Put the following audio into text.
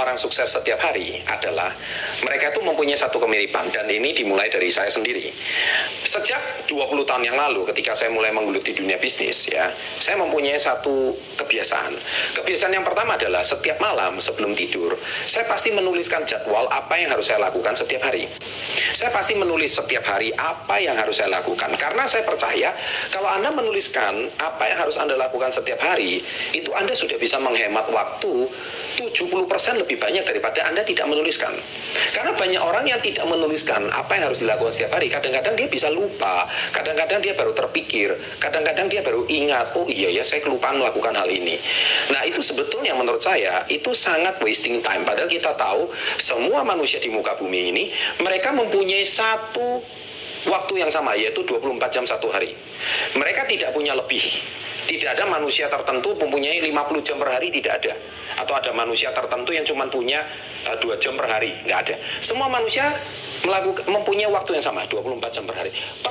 orang sukses setiap hari adalah mereka itu mempunyai satu kemiripan dan ini dimulai dari saya sendiri. Sejak 20 tahun yang lalu ketika saya mulai menggeluti dunia bisnis ya, saya mempunyai satu kebiasaan. Kebiasaan yang pertama adalah setiap malam sebelum tidur, saya pasti menuliskan jadwal apa yang harus saya lakukan setiap hari. Saya pasti menulis setiap hari apa yang harus saya lakukan karena saya percaya kalau Anda menuliskan apa yang harus Anda lakukan setiap hari, itu Anda sudah bisa menghemat waktu 70% lebih banyak daripada Anda tidak menuliskan. Karena banyak orang yang tidak menuliskan apa yang harus dilakukan setiap hari. Kadang-kadang dia bisa lupa, kadang-kadang dia baru terpikir, kadang-kadang dia baru ingat, oh iya ya saya kelupaan melakukan hal ini. Nah itu sebetulnya menurut saya itu sangat wasting time. Padahal kita tahu semua manusia di muka bumi ini mereka mempunyai satu waktu yang sama yaitu 24 jam satu hari. Mereka tidak punya lebih. Tidak ada manusia tertentu mempunyai 50 jam per hari tidak ada. Atau ada manusia tertentu yang cuma punya eh, 2 jam per hari, nggak ada. Semua manusia melakukan mempunyai waktu yang sama 24 jam per hari.